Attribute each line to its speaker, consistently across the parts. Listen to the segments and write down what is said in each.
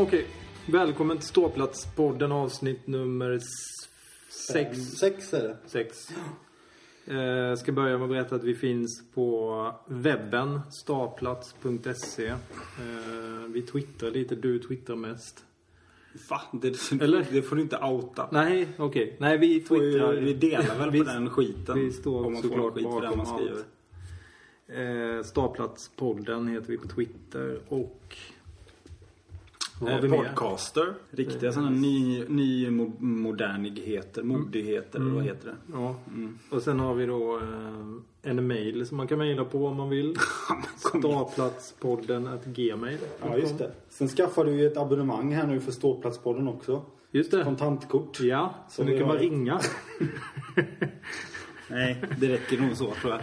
Speaker 1: Okej. Välkommen till Ståplatspodden avsnitt nummer sex.
Speaker 2: Sex är det.
Speaker 1: sex. Eh, ska börja med att berätta att vi finns på webben, stapplats.se. Eh, vi twittrar lite, du twittrar mest.
Speaker 3: Va? Det,
Speaker 1: Eller?
Speaker 3: det får du inte outa.
Speaker 1: Nej, okej. Nej, vi twittrar.
Speaker 3: Vi delar väl på den skiten.
Speaker 1: vi står såklart bakom allt. Eh, Staplatspodden heter vi på Twitter och...
Speaker 3: Eh, podcaster. Riktiga sådana ny, ny mo- modernigheter, modigheter,
Speaker 1: Mm.
Speaker 3: vad heter det?
Speaker 1: Ja. Och sen har vi då eh, en mail som man kan mejla på om man vill. Staplatspodden at gmail.
Speaker 2: Ja, just det. Sen skaffar du ju ett abonnemang här nu för Ståplatspodden också.
Speaker 1: Just det.
Speaker 2: Kontantkort.
Speaker 1: Ja, så
Speaker 2: Som
Speaker 1: nu kan man ringa.
Speaker 3: Nej, det räcker nog så tror jag.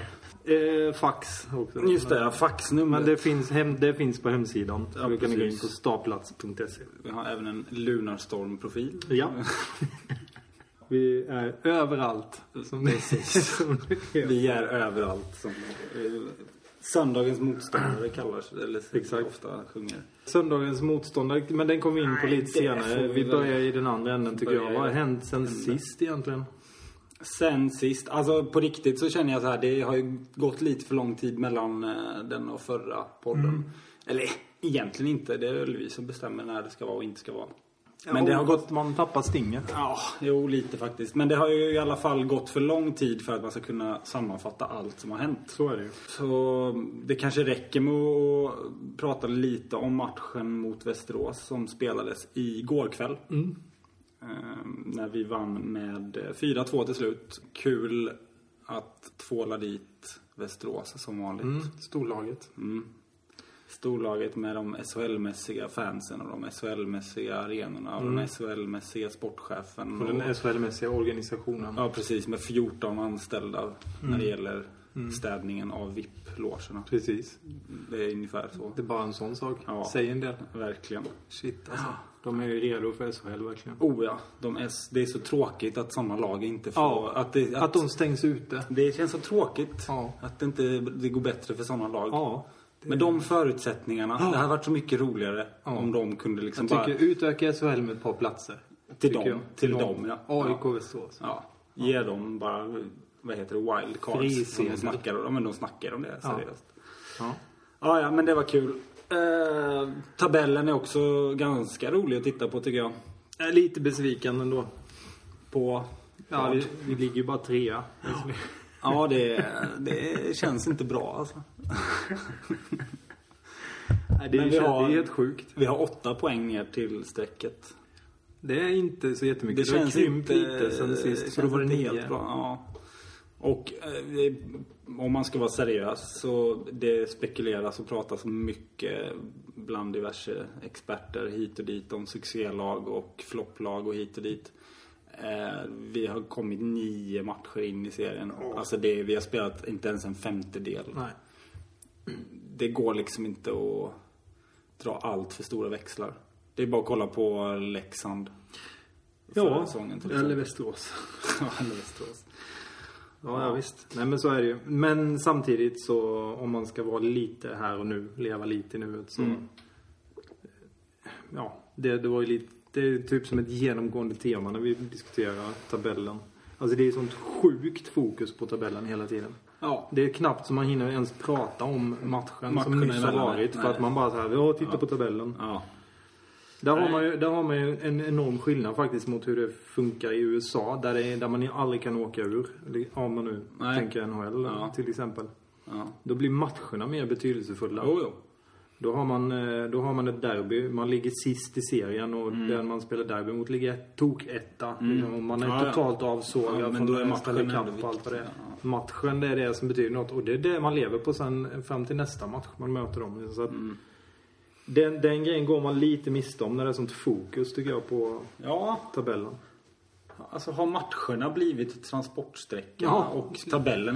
Speaker 1: Eh, fax också.
Speaker 3: Just det, ja, faxnummer.
Speaker 1: Men det finns, hem, det finns på hemsidan.
Speaker 3: Ja,
Speaker 1: du kan gå in
Speaker 3: precis.
Speaker 1: på stapplats.se.
Speaker 3: Vi har även en Lunarstorm-profil.
Speaker 1: Ja. Vi är överallt. Som heter.
Speaker 3: Vi är överallt som eh, Söndagens motståndare kallas eller
Speaker 1: Exakt.
Speaker 3: ofta sjunger.
Speaker 1: Söndagens motståndare, men den kommer vi in på lite senare.
Speaker 3: vi
Speaker 1: börjar i den andra änden tycker jag. Vad har hänt sen sist egentligen?
Speaker 3: Sen sist, alltså på riktigt så känner jag så här, det har ju gått lite för lång tid mellan eh, den och förra podden.
Speaker 1: Mm.
Speaker 3: Eller egentligen inte, det är väl vi som bestämmer när det ska vara och inte ska vara. Men det har gått,
Speaker 1: Man tappar stinget.
Speaker 3: ja, jo lite faktiskt. Men det har ju i alla fall gått för lång tid för att man ska kunna sammanfatta allt som har hänt.
Speaker 1: Så är det ju.
Speaker 3: Så det kanske räcker med att prata lite om matchen mot Västerås som spelades igår kväll.
Speaker 1: Mm.
Speaker 3: Ehm, när vi vann med eh, 4-2 till slut. Kul att tvåla dit Västerås som vanligt.
Speaker 1: Mm, storlaget.
Speaker 3: Storlaget med de SHL-mässiga fansen och de SHL-mässiga arenorna och
Speaker 1: Mm.
Speaker 3: den SHL-mässiga sportchefen.
Speaker 1: Och den SHL-mässiga organisationen.
Speaker 3: Ja, precis. Med 14 anställda när
Speaker 1: Mm.
Speaker 3: det gäller städningen av VIP-logerna.
Speaker 1: Precis.
Speaker 3: Det är ungefär så.
Speaker 1: Det är bara en sån sak.
Speaker 3: Ja.
Speaker 1: Säg en del.
Speaker 3: Verkligen.
Speaker 1: Shit alltså. De är ju redo för SHL verkligen.
Speaker 3: Oh ja, de är, det är så tråkigt att sådana lag inte får...
Speaker 1: Ja,
Speaker 3: att, det, att,
Speaker 1: Att de stängs ute.
Speaker 3: det känns så tråkigt
Speaker 1: Ja.
Speaker 3: att det inte det går bättre för sådana lag.
Speaker 1: Ja.
Speaker 3: Med de förutsättningarna. Det hade varit så mycket roligare
Speaker 1: Ja.
Speaker 3: om de kunde liksom
Speaker 1: Jag
Speaker 3: bara...
Speaker 1: tycker utöka SHL med ett par platser.
Speaker 3: Till dem.
Speaker 1: jag.
Speaker 3: Till dem, ja.
Speaker 1: AIK
Speaker 3: Ja.
Speaker 1: Västerås.
Speaker 3: Ja, ge dem bara, vad heter det, wildcards.
Speaker 1: Frisedel.
Speaker 3: Som de snackar, ja, men de snackar om det
Speaker 1: Ja.
Speaker 3: seriöst.
Speaker 1: Ja.
Speaker 3: Ja, ja, men det var kul. Eh, tabellen är också ganska rolig att titta på tycker jag.
Speaker 1: Jag är lite besviken ändå.
Speaker 3: På...
Speaker 1: Ja, vi, vi ligger ju bara trea.
Speaker 3: Ja, det, det känns inte bra alltså.
Speaker 1: Nej, det,
Speaker 3: Men
Speaker 1: är,
Speaker 3: vi
Speaker 1: det
Speaker 3: har-
Speaker 1: är helt sjukt.
Speaker 3: Vi har åtta poäng ner till strecket.
Speaker 1: Det är inte så jättemycket.
Speaker 3: Det
Speaker 1: Det, har
Speaker 3: känns
Speaker 1: krympt
Speaker 3: inte,
Speaker 1: lite sen sist. Så då var det nio.
Speaker 3: helt bra. Ja. Och eh, om man ska vara seriös så det spekuleras och pratas mycket bland diverse experter hit och dit om succélag och flopplag och hit och dit. Eh, vi har kommit nio matcher in i serien. Alltså det, vi har spelat inte ens en femtedel.
Speaker 1: Nej.
Speaker 3: Det går liksom inte att dra allt för stora växlar. Det är bara att kolla på Leksand.
Speaker 1: Ja, eller. Västerås.
Speaker 3: Ja, eller Västerås.
Speaker 1: Ja, ja, visst. Nej, men så är det ju. Men samtidigt så, om man ska vara lite här och nu, leva lite i nuet så...
Speaker 3: Mm.
Speaker 1: Ja, det, det var ju lite... Det är typ som ett genomgående tema när vi diskuterar tabellen. Alltså det är sånt sjukt fokus på tabellen hela tiden.
Speaker 3: Ja.
Speaker 1: Det är knappt som man hinner ens prata om matchen,
Speaker 3: Matcherna
Speaker 1: som nyss har varit. För att man bara så här, ja, titta
Speaker 3: Ja.
Speaker 1: på tabellen.
Speaker 3: Ja.
Speaker 1: Där har, man ju, där har man ju en enorm skillnad faktiskt mot hur det funkar i USA. Där, det är, där man ju aldrig kan åka ur. Om man nu
Speaker 3: Nej.
Speaker 1: tänker NHL
Speaker 3: Ja.
Speaker 1: till exempel.
Speaker 3: Ja.
Speaker 1: Då blir matcherna mer betydelsefulla.
Speaker 3: Jo, jo.
Speaker 1: Då, har man, eh, då har man ett derby. Man ligger sist i serien och
Speaker 3: Mm.
Speaker 1: den man spelar derby mot ligger tok-etta. Liksom, och Man är
Speaker 3: Ja, ja.
Speaker 1: totalt avsågad
Speaker 3: Ja, men då är matchen
Speaker 1: kapp och allt det
Speaker 3: viktig,
Speaker 1: Matchen det är det som betyder något. Och det är det man lever på sen fram till nästa match man möter dem. Så att
Speaker 3: Mm.
Speaker 1: Den, den grejen går man lite miste om när det är sånt fokus tycker jag på
Speaker 3: Ja,
Speaker 1: tabellen.
Speaker 3: alltså har matcherna blivit transportsträckan
Speaker 1: Ja.
Speaker 3: och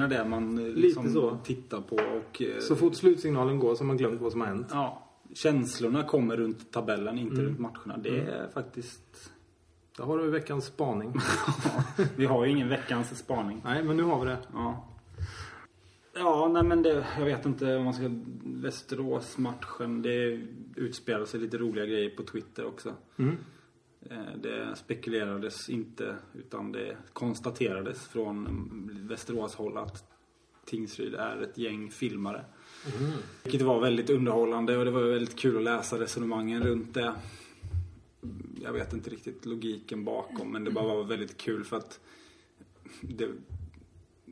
Speaker 3: är det man eh, liksom
Speaker 1: så.
Speaker 3: tittar på och... eh,
Speaker 1: Så fort slutsignalen går så har man glömt vad som har hänt.
Speaker 3: Ja, känslorna kommer runt tabellen, inte
Speaker 1: Mm.
Speaker 3: runt matcherna. Det är faktiskt...
Speaker 1: Där har du veckans spaning.
Speaker 3: Vi har ju ingen veckans spaning.
Speaker 1: Nej, men nu har vi det.
Speaker 3: Ja. Ja, nej men det, jag vet inte om man ska... Västerås-matchen, det utspelar sig lite roliga grejer på Twitter också.
Speaker 1: Mm.
Speaker 3: Eh, Det spekulerades inte utan det konstaterades från Västerås håll att Tingsryd är ett gäng filmare. Vilket var väldigt underhållande och det var väldigt kul att läsa resonemangen runt det. Jag vet inte riktigt logiken bakom men det bara var väldigt kul för att det,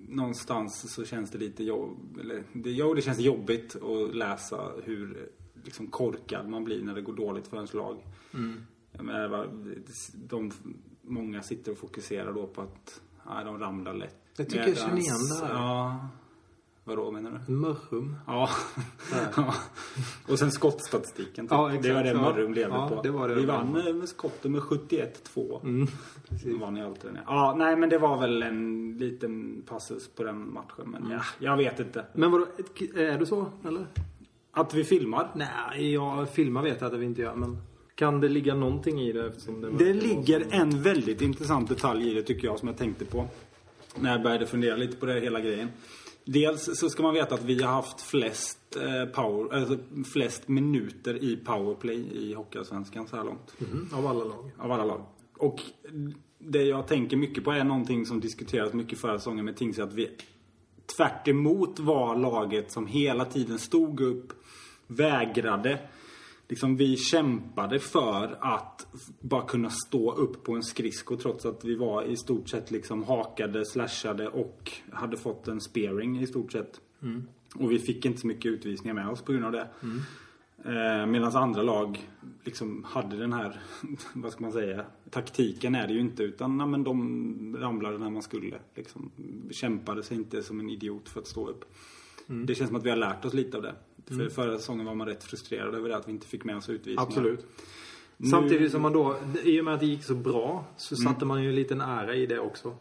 Speaker 3: någonstans så känns det lite jobb, eller det, jo, det känns jobbigt att läsa hur liksom korkad man blir när det går dåligt för ens lag. Jag menar, de, många sitter och fokuserar då på att nej, de ramlar lätt.
Speaker 1: Jag tycker jag känner igen det här.
Speaker 3: Ja. Vadå menar du?
Speaker 1: Mörrum.
Speaker 3: Ja. ja. Och sen skottstatistiken. Typ.
Speaker 1: Ja, exakt.
Speaker 3: det var det. Mörrum levde
Speaker 1: Ja,
Speaker 3: på.
Speaker 1: det var det.
Speaker 3: Vi vann eh, med skotten med 71-2.
Speaker 1: Mm.
Speaker 3: Vann jag alltid den. Ja, nej men det var väl en liten passus på den matchen. Men ja, jag vet inte.
Speaker 1: Men vadå, är det så eller?
Speaker 3: Att vi filmar.
Speaker 1: Nej, jag filmar vet jag att vi inte gör men kan det ligga någonting i det eftersom det
Speaker 3: Det ligger en väldigt intressant detalj i det tycker jag som jag tänkte på. När jag började fundera lite på det hela grejen. Dels så ska man veta att vi har haft flest, eh, power, alltså flest minuter i powerplay i Hockeyallsvenskan så här långt.
Speaker 1: Mhm, av alla lag.
Speaker 3: Av alla lag. Och det jag tänker mycket på är någonting som diskuteras mycket förra säsongen med Tingsryd. Att vi tvärt emot var laget som hela tiden stod upp, vägrade. Liksom vi kämpade för att bara kunna stå upp på en skridsko trots att vi var i stort sett liksom hakade, slashade och hade fått en spearing i stort sett. Och vi fick inte så mycket utvisningar med oss på grund av det. Eh, Medan andra lag liksom hade den här, vad ska man säga, taktiken är det ju inte utan nej, men de ramlade när man skulle. Liksom, kämpade sig inte som en idiot för att stå upp. Det känns som att vi har lärt oss lite av det. För förra säsongen var man rätt frustrerad över det att vi inte fick med oss utvisningar.
Speaker 1: Absolut.
Speaker 3: Nu-
Speaker 1: Samtidigt som man då, i och med att det gick så bra, så satte man ju en liten ära i det också.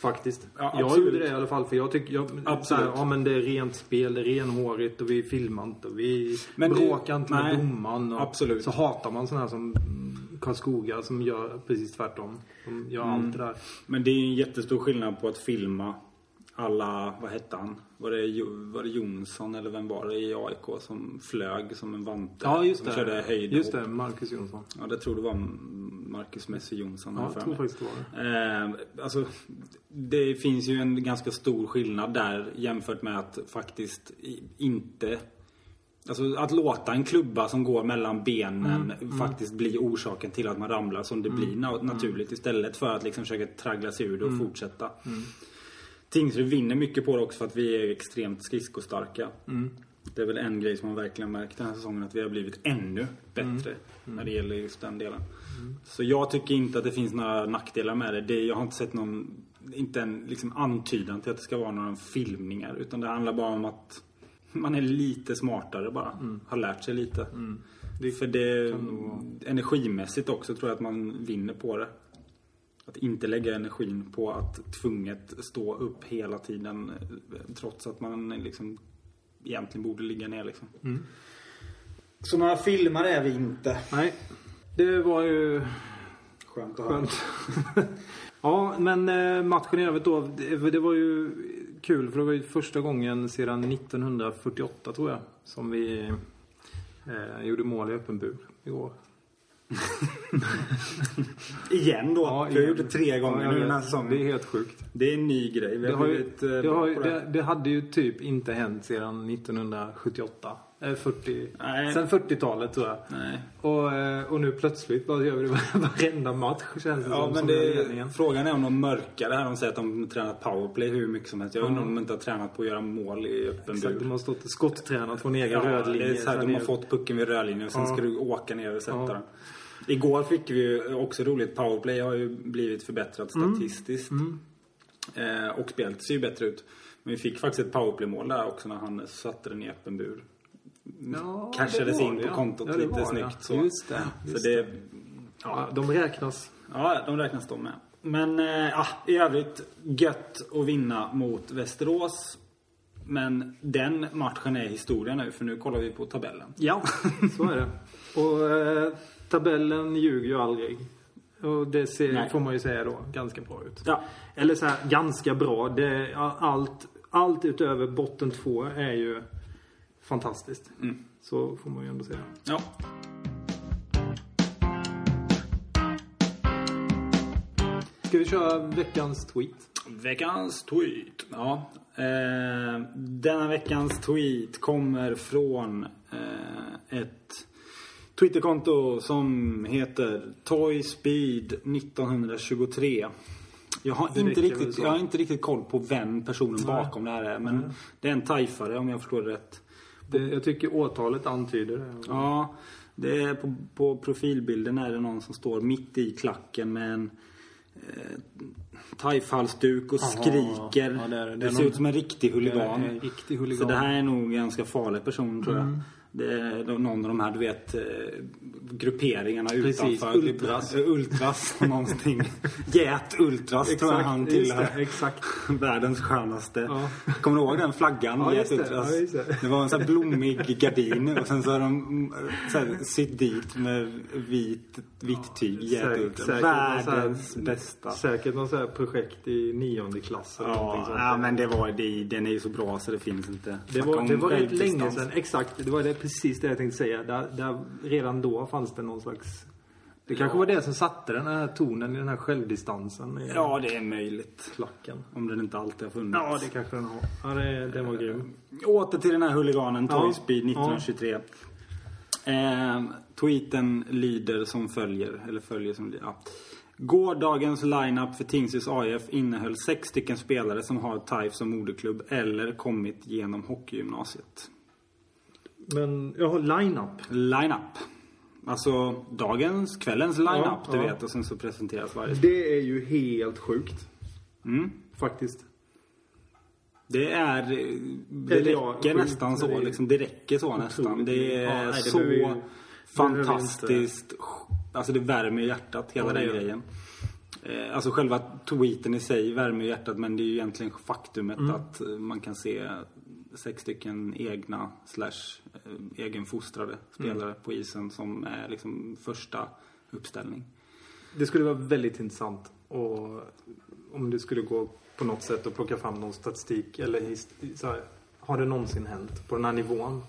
Speaker 1: Faktiskt.
Speaker 3: Ja,
Speaker 1: jag gjorde det i alla fall för jag tycker, jag,
Speaker 3: Absolut.
Speaker 1: så här, ja men det är rent spel, det är renhårigt och vi filmar inte och vi
Speaker 3: Men
Speaker 1: bråkar inte med
Speaker 3: nej,
Speaker 1: domaren. Och
Speaker 3: absolut.
Speaker 1: Så hatar man sådana här som Karlskoga som gör precis tvärtom. De gör
Speaker 3: Mm.
Speaker 1: allt det där.
Speaker 3: Men det är en jättestor skillnad på att filma alla, vad hette han? Var det, var det Jonsson eller vem var det i AIK som flög som en vante?
Speaker 1: Ja just
Speaker 3: som
Speaker 1: det.
Speaker 3: körde höjdhopp.
Speaker 1: Just det, Marcus Jonsson.
Speaker 3: Ja, det tror det var Marcus Messi Jonsson.
Speaker 1: Ja,
Speaker 3: jag
Speaker 1: tror faktiskt det var det.
Speaker 3: Eh, alltså, det finns ju en ganska stor skillnad där jämfört med att faktiskt inte... Alltså att låta en klubba som går mellan benen faktiskt bli orsaken till att man ramlar som det blir na- naturligt istället för att liksom försöka traggla sig ur det och fortsätta. Tingsryd vinner mycket på det också för att vi är extremt skridskostarka. Det är väl en grej som man verkligen märkt den här säsongen att vi har blivit ännu bättre när det gäller just den delen. Så jag tycker inte att det finns några nackdelar med det. det jag har inte sett någon, inte en liksom antydan till att det ska vara några filmningar. Utan det handlar bara om att man är lite smartare bara. Har lärt sig lite. Det, för det, energimässigt också tror jag att man vinner på det. Att inte lägga energin på att tvunget stå upp hela tiden eh, trots att man liksom egentligen borde ligga ner liksom. Så några filmare är vi inte.
Speaker 1: Nej, det var ju
Speaker 2: Skönt att höra.
Speaker 1: Skönt. ja, men eh, matchen i övrigt då. Det, det var ju kul för det var ju första gången sedan 1948 tror jag som vi eh, gjorde mål i öppen bur igår.
Speaker 3: Igen då.
Speaker 1: Ja,
Speaker 3: vi har
Speaker 1: igen.
Speaker 3: gjort det tre gånger
Speaker 1: Ja, jag
Speaker 3: nu den här säsongen.
Speaker 1: Det är helt sjukt.
Speaker 3: Det är en ny grej. Vi
Speaker 1: Det,
Speaker 3: har
Speaker 1: har ju,
Speaker 3: eh,
Speaker 1: det, har ju, det, det hade ju typ inte hänt sedan 1978. Eh, 40,
Speaker 3: Nej.
Speaker 1: sen 40-talet tror jag.
Speaker 3: Nej.
Speaker 1: Och, eh, och nu plötsligt bara gör vi det varenda match känns det
Speaker 3: Ja,
Speaker 1: som.
Speaker 3: men
Speaker 1: som
Speaker 3: det, frågan är om de mörkar det här. De säger att de tränar powerplay hur mycket som helst. Jag undrar
Speaker 1: Ja.
Speaker 3: om de inte har tränat på att göra mål i öppen
Speaker 1: Exakt,
Speaker 3: bur.
Speaker 1: de har stått och skotttränat från egen
Speaker 3: Ja,
Speaker 1: rödlinje.
Speaker 3: det är så här, de har fått pucken vid rödlinjen och sen
Speaker 1: Ja.
Speaker 3: ska du åka ner och sätta
Speaker 1: Ja.
Speaker 3: den. Igår fick vi ju också roligt. Powerplay har ju blivit förbättrat
Speaker 1: Mm.
Speaker 3: statistiskt. Eh, och spelet ser ju bättre ut. Men vi fick faktiskt ett powerplay-mål där också när han satte den i öppen bur.
Speaker 1: Ja,
Speaker 3: Cashades in på kontot
Speaker 1: Ja,
Speaker 3: lite
Speaker 1: var
Speaker 3: snyggt. Så,
Speaker 1: Just det,
Speaker 3: så
Speaker 1: just
Speaker 3: det,
Speaker 1: Ja, de räknas.
Speaker 3: ja, de räknas de med. Men eh, ja, i övrigt gött att vinna mot Västerås. Men den matchen är historia nu för nu kollar vi på tabellen.
Speaker 1: Ja, så är det. Och eh, tabellen ljuger ju aldrig. Och det ser,
Speaker 3: Nej.
Speaker 1: får man ju säga då ganska bra ut.
Speaker 3: Ja.
Speaker 1: Eller så här, ganska bra. Det, allt, allt utöver botten två är ju fantastiskt.
Speaker 3: Mm.
Speaker 1: Så får man ju ändå säga.
Speaker 3: Ja.
Speaker 1: Ska vi köra veckans tweet?
Speaker 3: Veckans tweet. Ja. Eh, denna veckans tweet kommer från eh, ett Twitterkonto som heter Toyspeed 1923. Jag har, inte riktigt, jag har inte riktigt koll på vem personen bakom det här är. Men det är en tajfare om jag förstår det rätt.
Speaker 1: Det, jag tycker årtalet antyder det.
Speaker 3: Ja, det är på, på profilbilden är det någon som står mitt i klacken med en eh, tajfhalsduk och
Speaker 1: Aha.
Speaker 3: skriker.
Speaker 1: Ja, det är det. Det
Speaker 3: ser
Speaker 1: någon-
Speaker 3: ut som en riktig huligan.
Speaker 1: En riktig huligan.
Speaker 3: Så det här är nog en ganska farlig person tror jag.
Speaker 1: Mm.
Speaker 3: Det är någon av de här, du vet, eh, grupperingarna
Speaker 1: Precis,
Speaker 3: utanför.
Speaker 1: ultras.
Speaker 3: Eh, Ultras någonting. Get Ultras tror jag han tillhör.
Speaker 1: exakt.
Speaker 3: Världens skönaste.
Speaker 1: Ja.
Speaker 3: Kommer du ihåg den flaggan?
Speaker 1: Ja,
Speaker 3: Get
Speaker 1: just det.
Speaker 3: Ultras?
Speaker 1: Ja, det.
Speaker 3: det var en sån här blommig gardin och sen så har de mm, så här, sytt dit med vit, vitt tyg. Get
Speaker 1: Säkert-
Speaker 3: Ultras.
Speaker 1: någon
Speaker 3: Världens
Speaker 1: här-
Speaker 3: bästa.
Speaker 1: Säkert något så här projekt i nionde klass eller
Speaker 3: Ja,
Speaker 1: sånt.
Speaker 3: ja, men det var det, den är ju så bra så det finns inte.
Speaker 1: Det var, det var länge sedan. Exakt. Det var det, precis det jag tänkte säga. Där, där, redan då fanns det någon slags... Det kanske var det som satte den här tonen i den här självdistansen i
Speaker 3: Ja, det är möjligt.
Speaker 1: klacken.
Speaker 3: Om den inte alltid har funnits.
Speaker 1: Ja, det kanske den har. Ja, det, den var grym.
Speaker 3: Åter till den här huliganen,
Speaker 1: Ja.
Speaker 3: Toyspeed 1923. Eh, tweeten lyder som följer, eller följer som ja. Gårdagens lineup för Tingsryds AIF innehöll sex stycken spelare som har TIFE som moderklubb eller kommit genom hockeygymnasiet.
Speaker 1: Men, jaha, line-up.
Speaker 3: Lineup. Alltså dagens, kvällens lineup,
Speaker 1: Ja,
Speaker 3: du
Speaker 1: ja.
Speaker 3: vet. Och sen så presenteras varje
Speaker 1: Det är ju helt sjukt.
Speaker 3: Mm.
Speaker 1: Faktiskt.
Speaker 3: Det är... Det
Speaker 1: Eller ja,
Speaker 3: räcker
Speaker 1: sjukt,
Speaker 3: nästan så.
Speaker 1: det
Speaker 3: liksom, det räcker så nästan. Det är
Speaker 1: Ja, nej, det
Speaker 3: så
Speaker 1: vi
Speaker 3: fantastiskt. Alltså det värmer hjärtat, hela
Speaker 1: Ja,
Speaker 3: den grejen. Eh, Alltså själva tweeten i sig värmer hjärtat men det är ju egentligen faktumet
Speaker 1: Mm.
Speaker 3: att eh, man kan se sex stycken egna slash eh, egenfostrade spelare
Speaker 1: Mm.
Speaker 3: på isen som är liksom första uppställning.
Speaker 1: Det skulle vara väldigt intressant och om det skulle gå på något sätt att plocka fram någon statistik eller så här, har det någonsin hänt på den här nivån?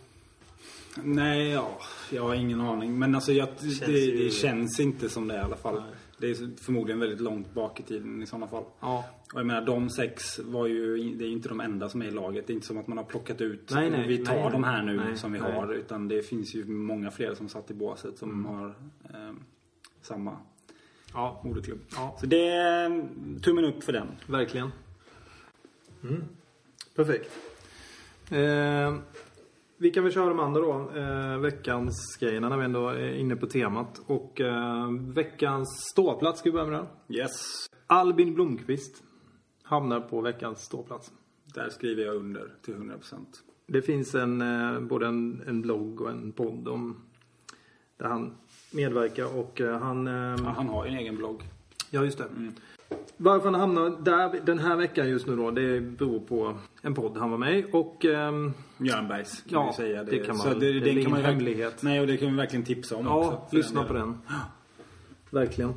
Speaker 3: Nej, ja, jag har ingen aning. Men alltså jag, det,
Speaker 1: känns
Speaker 3: det,
Speaker 1: ju-
Speaker 3: känns inte som det i alla fall.
Speaker 1: Nej.
Speaker 3: Det är förmodligen väldigt långt bak i tiden i sådana fall.
Speaker 1: Ja.
Speaker 3: Och jag menar de sex var ju, det är ju inte de enda som är i laget. Det är inte som att man har plockat ut,
Speaker 1: Nej, nej,
Speaker 3: vi tar
Speaker 1: nej,
Speaker 3: de här nu
Speaker 1: nej,
Speaker 3: som vi
Speaker 1: nej.
Speaker 3: har. Utan det finns ju många fler som satt i båset som
Speaker 1: Mm.
Speaker 3: har eh, samma
Speaker 1: Ja,
Speaker 3: moderklubb.
Speaker 1: Ja.
Speaker 3: Så det är tummen upp för den.
Speaker 1: verkligen. Mm. Perfekt. Eh, vi kan väl köra de andra då. Eh, veckans grejerna när vi ändå är inne på temat. Och eh, veckans ståplats ska vi börja med den.
Speaker 3: Yes.
Speaker 1: Albin Blomqvist hamnar på veckans ståplats.
Speaker 3: Där skriver jag under till 100%.
Speaker 1: Det finns en, eh, både en, en blogg och en podd om där han medverkar och eh, han... Eh,
Speaker 3: Ja, han har ju en egen blogg.
Speaker 1: Ja, just det. Varför han hamnar där den här veckan just nu då, det beror på en podd han var med i och... ehm,
Speaker 3: Björnbergs kan
Speaker 1: Ja,
Speaker 3: vi säga.
Speaker 1: det kan man
Speaker 3: Så det,
Speaker 1: Det
Speaker 3: det, kan man
Speaker 1: hemlighet.
Speaker 3: Nej, och det kan vi verkligen tipsa om också.
Speaker 1: ja,
Speaker 3: för
Speaker 1: lyssna
Speaker 3: den
Speaker 1: på den. Verkligen.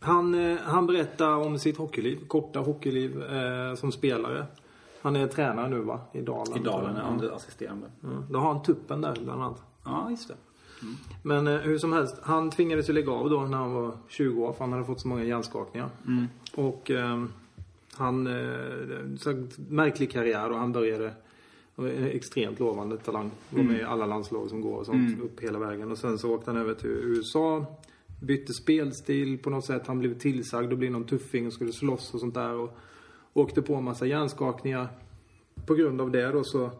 Speaker 1: Han, eh, han berättar om sitt hockeyliv, korta hockeyliv eh, som spelare. Han är tränare nu va? I Dalen.
Speaker 3: I Dalen
Speaker 1: Ja.
Speaker 3: assisterande.
Speaker 1: Ja, Då har han tuppen där bland annat.
Speaker 3: Ja, just det.
Speaker 1: Men eh, hur som helst, han tvingades ju lägga av då när han var 20 år för han hade fått så många hjärnskakningar. Och eh, han, eh, märklig karriär och han började en extremt lovande talang. Var med i alla landslag som går och sånt upp hela vägen. Och sen så åkte han över till USA. Bytte spelstil på något sätt. Han blev tillsagd att bli någon tuffing och skulle slåss och sånt där. Och åkte på en massa hjärnskakningar. På grund av det då så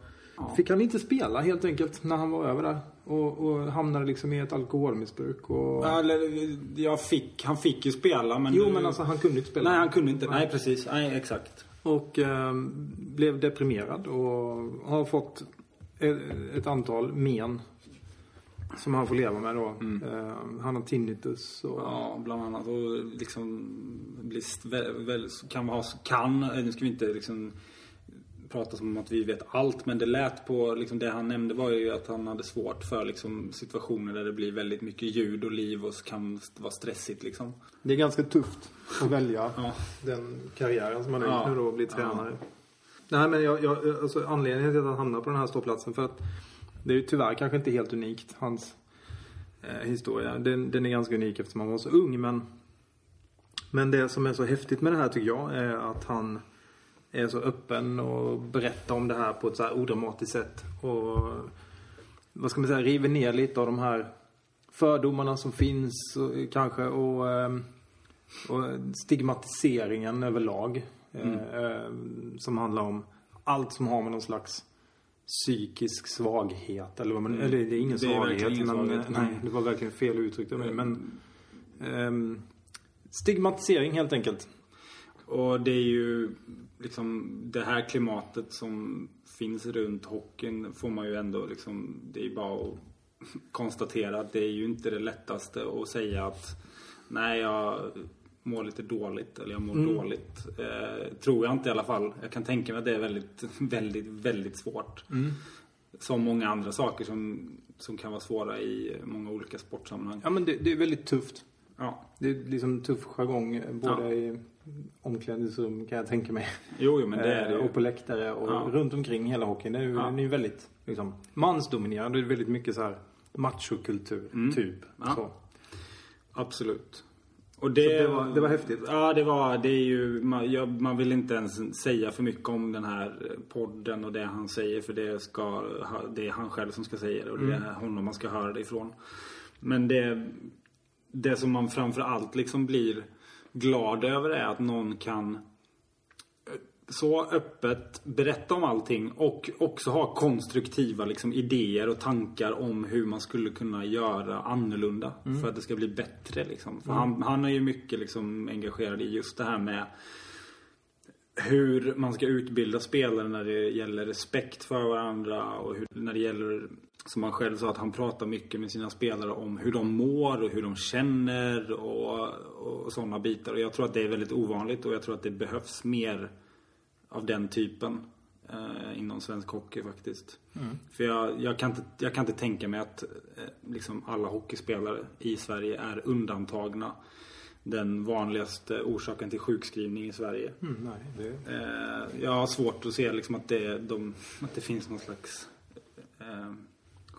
Speaker 1: fick han inte spela helt enkelt när han var över där. Och, och hamnade liksom i ett alkoholmissbruk och...
Speaker 3: Ja, eller, jag fick, han fick ju spela men...
Speaker 1: Jo men alltså han kunde inte spela.
Speaker 3: Nej, han kunde inte. Nej, precis. Nej, exakt.
Speaker 1: Och eh, blev deprimerad och har fått ett, ett antal men. Som han får leva med då. Eh, han har tinnitus och...
Speaker 3: Ja, bland annat. Och liksom bli st- väl, kan ha, kan, nu ska vi inte liksom prata som om att vi vet allt men det lät på, liksom det han nämnde var ju att han hade svårt för liksom situationer där det blir väldigt mycket ljud och liv och kan vara stressigt liksom.
Speaker 1: Det är ganska tufft att välja
Speaker 3: Ja.
Speaker 1: den karriären som han har
Speaker 3: Ja.
Speaker 1: gjort nu då och bli tränare. Nej, men jag, jag, alltså, anledningen till att han hamnar på den här ståplatsen för att det är ju tyvärr kanske inte helt unikt, hans eh, historia. Den, den är ganska unik eftersom han var så ung, men men det som är så häftigt med det här tycker jag är att han är så öppen och berättar om det här på ett så här odramatiskt sätt. Och vad ska man säga, river ner lite av de här fördomarna som finns och, kanske och, ehm, och stigmatiseringen överlag. Mm. Eh, som handlar om allt som har med någon slags psykisk svaghet eller vad man, mm. eller det är ingen det är svaghet. Ingen men, svaghet. Nej, det var verkligen fel uttryckt av mig. Men um, stigmatisering helt enkelt.
Speaker 3: Och det är ju liksom det här klimatet som finns runt hockeyn får man ju ändå liksom, det är ju bara att konstatera att det är ju inte det lättaste att säga att nej jag mår lite dåligt eller jag mår mm. dåligt. Eh, tror jag inte i alla fall. Jag kan tänka mig att det är väldigt, väldigt, väldigt svårt. Mm. Som många andra saker som, som kan vara svåra i många olika sportsammanhang.
Speaker 1: Ja men det, det är väldigt tufft. Ja. Det är liksom tuff jargong både ja. i omklädningsrum kan jag tänka mig.
Speaker 3: Jo, jo men det är det ju.
Speaker 1: Och på läktare och ja. runt omkring hela hockeyn. Det är ju, ja. är ju väldigt liksom, mansdominerad. Det är väldigt mycket så här machokultur, mm. typ. Ja. Så.
Speaker 3: Absolut.
Speaker 1: Och det, det, var, det var häftigt.
Speaker 3: Ja, det var, det är ju, man, jag, man, vill inte ens säga för mycket om den här podden och det han säger för det, ska, det är han själv som ska säga det och det är mm. honom man ska höra det ifrån. Men det, det som man framför allt liksom blir glad över är att någon kan eh, så öppet berätta om allting och också ha konstruktiva liksom, idéer och tankar om hur man skulle kunna göra annorlunda mm. för att det ska bli bättre. Liksom. För mm. han, han är ju mycket liksom, engagerad i just det här med hur man ska utbilda spelare när det gäller respekt för varandra och hur, när det gäller, som han själv sa, att han pratar mycket med sina spelare om hur de mår och hur de känner och, och sådana bitar. Och jag tror att det är väldigt ovanligt och jag tror att det behövs mer av den typen eh, inom svensk hockey faktiskt. Mm. För jag, jag, kan inte, jag kan inte tänka mig att eh, liksom alla hockeyspelare i Sverige är undantagna den vanligaste orsaken till sjukskrivning i Sverige.
Speaker 1: Mm, nej, det...
Speaker 3: eh, jag har svårt att se liksom att, det, de, att det finns någon slags eh,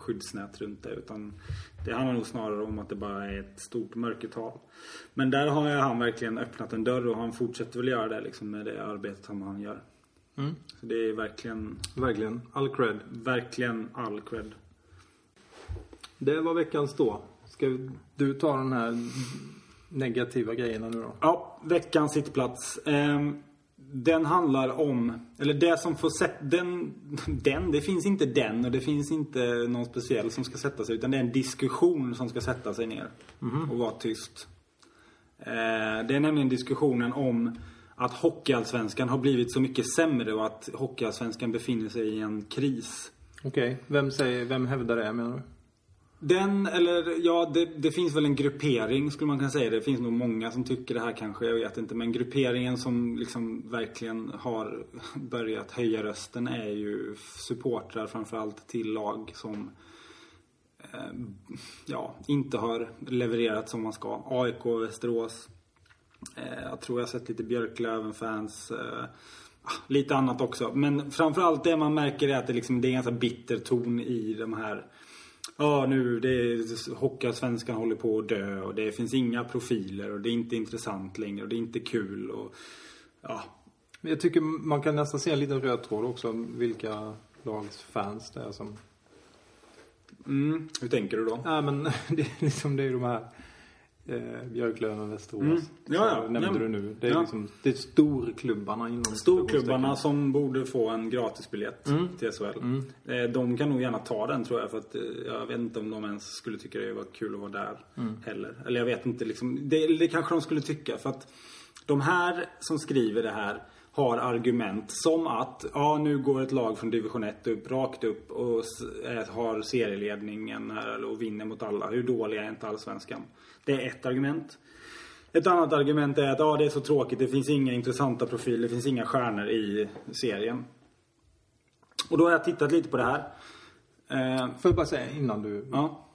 Speaker 3: skyddsnät runt det. Utan det handlar nog snarare om att det bara är ett stort mörkertal. Men där har han verkligen öppnat en dörr och han fortsätter väl göra det liksom med det arbetet som han gör. Mm. Så det är verkligen...
Speaker 1: Verkligen. All cred.
Speaker 3: Verkligen all cred.
Speaker 1: Det var veckans då. Ska du ta den här negativa grejerna nu då?
Speaker 3: Ja, veckans sittplats. Um, den handlar om, eller det som får sätta, den, den, det finns inte den och det finns inte någon speciell som ska sätta sig utan det är en diskussion som ska sätta sig ner mm. och vara tyst. Uh, det är nämligen diskussionen om att Hockeyallsvenskan har blivit så mycket sämre och att Hockeyallsvenskan befinner sig i en kris.
Speaker 1: Okej, okay. vem, vem hävdar det menar du?
Speaker 3: Den, eller ja, det, det, finns väl en gruppering skulle man kunna säga. Det finns nog många som tycker det här kanske, jag vet inte. Men grupperingen som liksom verkligen har börjat höja rösten är ju supportrar framförallt till lag som eh, ja, inte har levererat som man ska. AIK, Västerås. Eh, jag tror jag har sett lite Björklöven-fans. Eh, ah, lite annat också. Men framförallt det man märker är att det, liksom, det är en ganska bitter ton i de här Ja, nu det är Hockeyallsvenskan håller på att dö och det finns inga profiler och det är inte intressant längre och det är inte kul och ja.
Speaker 1: Jag tycker man kan nästan se en liten röd tråd också vilka lags fans det är som...
Speaker 3: Mm, hur tänker du då?
Speaker 1: Ja, men det är liksom det är de här eh, Björklöven, Västerås. Mm.
Speaker 3: Ja, ja.
Speaker 1: Nämnde
Speaker 3: ja.
Speaker 1: du nu. Det är, ja. liksom, det är storklubbarna inom
Speaker 3: Storklubbarna som borde få en gratisbiljett mm. till SHL. Mm. Eh, de kan nog gärna ta den tror jag. För att eh, jag vet inte om de ens skulle tycka det var kul att vara där mm. heller. Eller jag vet inte liksom. Det, det kanske de skulle tycka. För att de här som skriver det här har argument som att ja, nu går ett lag från division 1 upp, rakt upp och har serieledningen här och vinner mot alla. Hur dålig är inte allsvenskan? Det är ett argument. Ett annat argument är att ja, det är så tråkigt. Det finns inga intressanta profiler. Det finns inga stjärnor i serien. Och då har jag tittat lite på det här.
Speaker 1: Eh, Får jag bara säga innan du...
Speaker 3: Ja.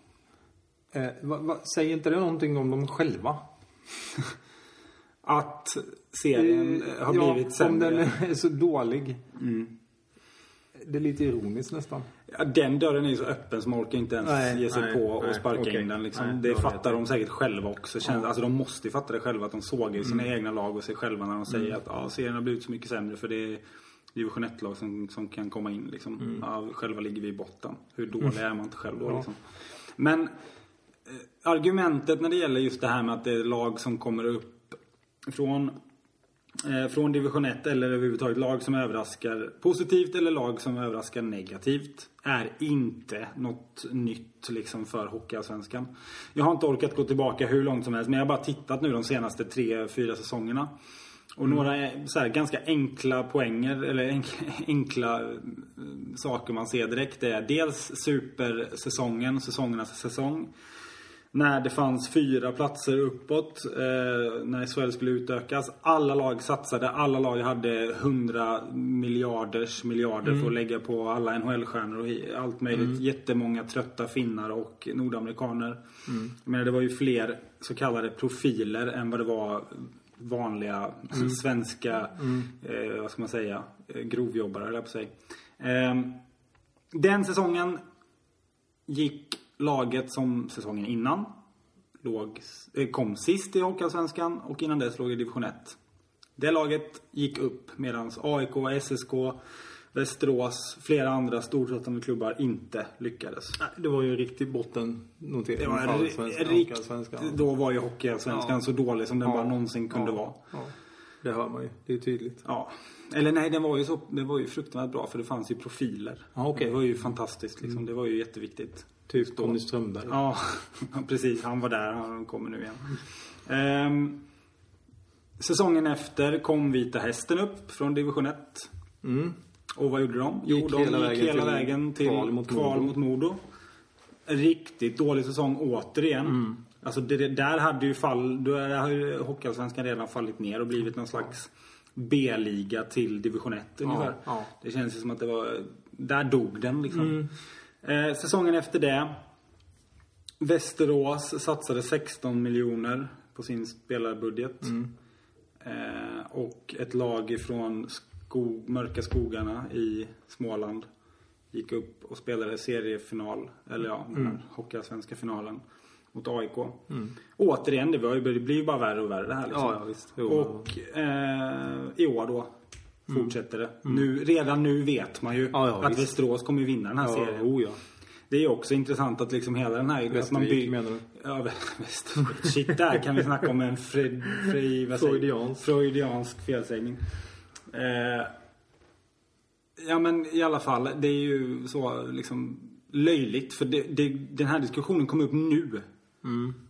Speaker 1: Eh, va, va, säger inte det någonting om dem själva?
Speaker 3: att serien har
Speaker 1: ja,
Speaker 3: blivit
Speaker 1: Om
Speaker 3: sämre.
Speaker 1: den är så dålig.
Speaker 3: Mm.
Speaker 1: Det är lite ironiskt nästan.
Speaker 3: Ja, den dörren är ju så öppen så man orkar inte ens
Speaker 1: Nej,
Speaker 3: ge sig
Speaker 1: nej,
Speaker 3: på och
Speaker 1: nej,
Speaker 3: sparka
Speaker 1: okej.
Speaker 3: in den. Liksom.
Speaker 1: Nej,
Speaker 3: det fattar de säkert själva också. Känns, Alltså de måste ju fatta det själva att de sågar sina
Speaker 1: Mm.
Speaker 3: egna lag och sig själva när de säger att ja, serien har blivit så mycket sämre för det är division 1-lag som, som kan komma in. Liksom.
Speaker 1: Mm.
Speaker 3: Ja, själva ligger vi i botten. Hur dålig är man inte själv då? Liksom. Men eh, argumentet när det gäller just det här med att det är lag som kommer upp från eh, från division 1 eller överhuvudtaget lag som överraskar positivt eller lag som överraskar negativt är inte något nytt liksom för Hockeyallsvenskan. Jag har inte orkat gå tillbaka hur långt som helst men jag har bara tittat nu de senaste tre, fyra säsongerna. Och några eh, så här, ganska enkla poänger eller enk- enkla eh, saker man ser direkt är dels supersäsongen, säsongernas säsong. När det fanns fyra platser uppåt eh, när SHL skulle utökas. Alla lag satsade, alla lag hade 100 miljarders miljarder för att lägga på alla NHL-stjärnor och allt möjligt. Jättemånga trötta finnar och nordamerikaner. Jag menar, det var ju fler så kallade profiler än vad det var vanliga svenska, eh, vad ska man säga, eh, grovjobbare på säga. Eh, den säsongen gick laget som säsongen innan låg, eh, kom sist i Hockeyallsvenskan och innan dess låg i division 1. Det laget gick upp medan AIK, SSK, Västerås, flera andra storsatsande klubbar inte lyckades.
Speaker 1: Nej, Det var ju en riktig bottennotering.
Speaker 3: Det var rikt, då var ju Hockeyallsvenskan
Speaker 1: Ja.
Speaker 3: så dålig som den
Speaker 1: Ja.
Speaker 3: bara någonsin kunde
Speaker 1: Ja.
Speaker 3: vara.
Speaker 1: Det hör man ju. Det är tydligt.
Speaker 3: Ja. Eller nej, den var ju, så, den var ju fruktansvärt bra för det fanns ju profiler.
Speaker 1: Ja, okej.
Speaker 3: Det var ju fantastiskt liksom. Det var ju jätteviktigt.
Speaker 1: Typ Tony Strömberg.
Speaker 3: Ja, precis. Han var där. Han kommer nu igen. Ehm, säsongen efter kom Vita Hästen upp från division 1.
Speaker 1: Mm.
Speaker 3: Och vad gjorde de? Jo,
Speaker 1: Gick
Speaker 3: de
Speaker 1: hela
Speaker 3: gick
Speaker 1: vägen
Speaker 3: hela
Speaker 1: till
Speaker 3: vägen till
Speaker 1: kval mot
Speaker 3: kval mot Modo. Riktigt dålig säsong återigen.
Speaker 1: Mm.
Speaker 3: Alltså det, där hade ju fall, där har ju Hockeyallsvenskan redan fallit ner och blivit någon slags B-liga till division 1 ungefär.
Speaker 1: ja.
Speaker 3: Det känns ju som att det var, där dog den liksom.
Speaker 1: Mm.
Speaker 3: Eh, säsongen efter det. Västerås satsade 16 miljoner på sin spelarbudget.
Speaker 1: Mm.
Speaker 3: Eh, och ett lag ifrån skog, mörka skogarna i Småland gick upp och spelade seriefinal, eller ja, den här Hockeyallsvenska finalen mot AIK. Återigen, det, var ju, det blir ju bara värre och värre det här liksom.
Speaker 1: Ja, visst. Jo,
Speaker 3: och eh, i år då fortsätter det. Nu, redan nu vet man ju
Speaker 1: Ja, ja,
Speaker 3: att
Speaker 1: visst.
Speaker 3: Västerås kommer ju vinna den här serien.
Speaker 1: oh ja.
Speaker 3: Det är också intressant att liksom hela den här...
Speaker 1: Västervik
Speaker 3: bygger-
Speaker 1: menar du?
Speaker 3: Ja, Vä- Västervik. Shit, där kan vi snacka om en fred, fred,
Speaker 1: Freudiansk.
Speaker 3: freudiansk felsägning. Eh, ja, men i alla fall. Det är ju så liksom löjligt. För det, det, den här diskussionen kom upp nu.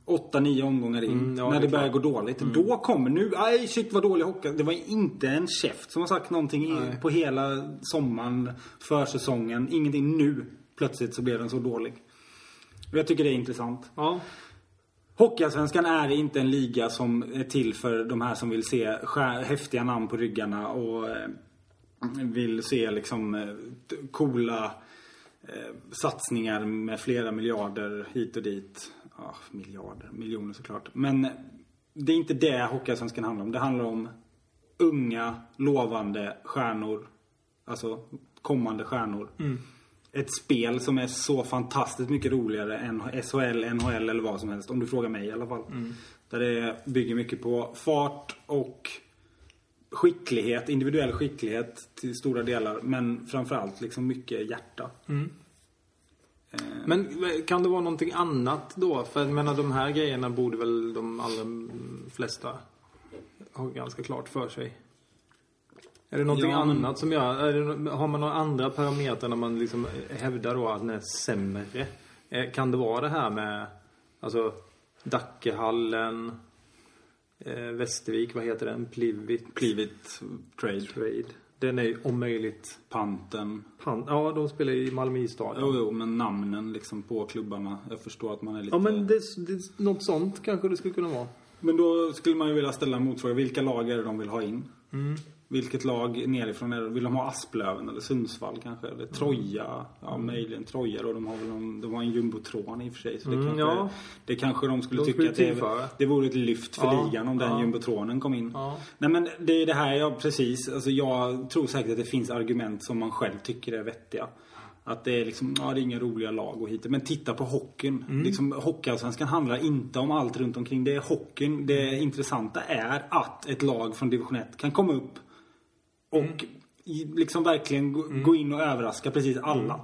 Speaker 3: Åtta, nio omgångar in.
Speaker 1: Mm, ja,
Speaker 3: när
Speaker 1: det
Speaker 3: börjar gå dåligt. Då kommer nu, aj shit vad dålig hockey. Det var inte en käft som har sagt någonting i,
Speaker 1: Nej.
Speaker 3: på hela sommaren, försäsongen. Ingenting nu. Plötsligt så blev den så dålig. Och jag tycker det är intressant.
Speaker 1: Ja.
Speaker 3: Hockeyallsvenskan är inte en liga som är till för de här som vill se häftiga namn på ryggarna och eh, vill se liksom eh, coola eh, satsningar med flera miljarder hit och dit. Ja, miljarder, miljoner såklart. Men det är inte det Hockeyallsvenskan handlar om. Det handlar om unga, lovande stjärnor. Alltså kommande stjärnor. Ett spel som är så fantastiskt mycket roligare än SHL, NHL eller vad som helst. Om du frågar mig i alla fall. Där det bygger mycket på fart och skicklighet, individuell skicklighet till stora delar. Men framförallt liksom mycket hjärta. Eh,
Speaker 1: Men kan det vara någonting annat då? För jag menar de här grejerna borde väl de allra flesta ha ganska klart för sig. Är det någonting
Speaker 3: Ja, men-
Speaker 1: annat som gör... Det, har man några andra parametrar när man liksom hävdar då att den är sämre? Eh, Kan det vara det här med alltså Dackehallen, eh, Västervik, vad heter den? Plivit
Speaker 3: Plivit, Trade,
Speaker 1: Trade. Den är om möjligt...
Speaker 3: Panten.
Speaker 1: Pan, ja, de spelar i Malmö isstadion.
Speaker 3: Jo, jo, men namnen liksom på klubbarna. Jag förstår att man är lite...
Speaker 1: Ja, men det, det, något sånt kanske det skulle kunna vara.
Speaker 3: Men då skulle man ju vilja ställa en motfråga. Vilka lag är det de vill ha in? Vilket lag nerifrån är det? Vill de ha Asplöven eller Sundsvall kanske? Eller Troja? Ja, möjligen Troja då. De har väl någon, de har en jumbotron i och för sig. Så det,
Speaker 1: Mm,
Speaker 3: kanske,
Speaker 1: ja.
Speaker 3: det kanske de skulle
Speaker 1: De
Speaker 3: tycka
Speaker 1: skulle
Speaker 3: att det, det vore ett lyft för
Speaker 1: Ja,
Speaker 3: ligan om den
Speaker 1: ja.
Speaker 3: jumbotronen kom in.
Speaker 1: Ja.
Speaker 3: Nej men det är det här, ja precis. Alltså jag tror säkert att det finns argument som man själv tycker är vettiga. Att det är liksom, ja det är inga roliga lag och hit. Men titta på hockeyn.
Speaker 1: Mm.
Speaker 3: Liksom, Hockeyallsvenskan handlar inte om allt runt omkring. Det är hockeyn. Det intressanta är att ett lag från division 1 kan komma upp och
Speaker 1: Mm.
Speaker 3: liksom verkligen gå, gå in och överraska precis alla.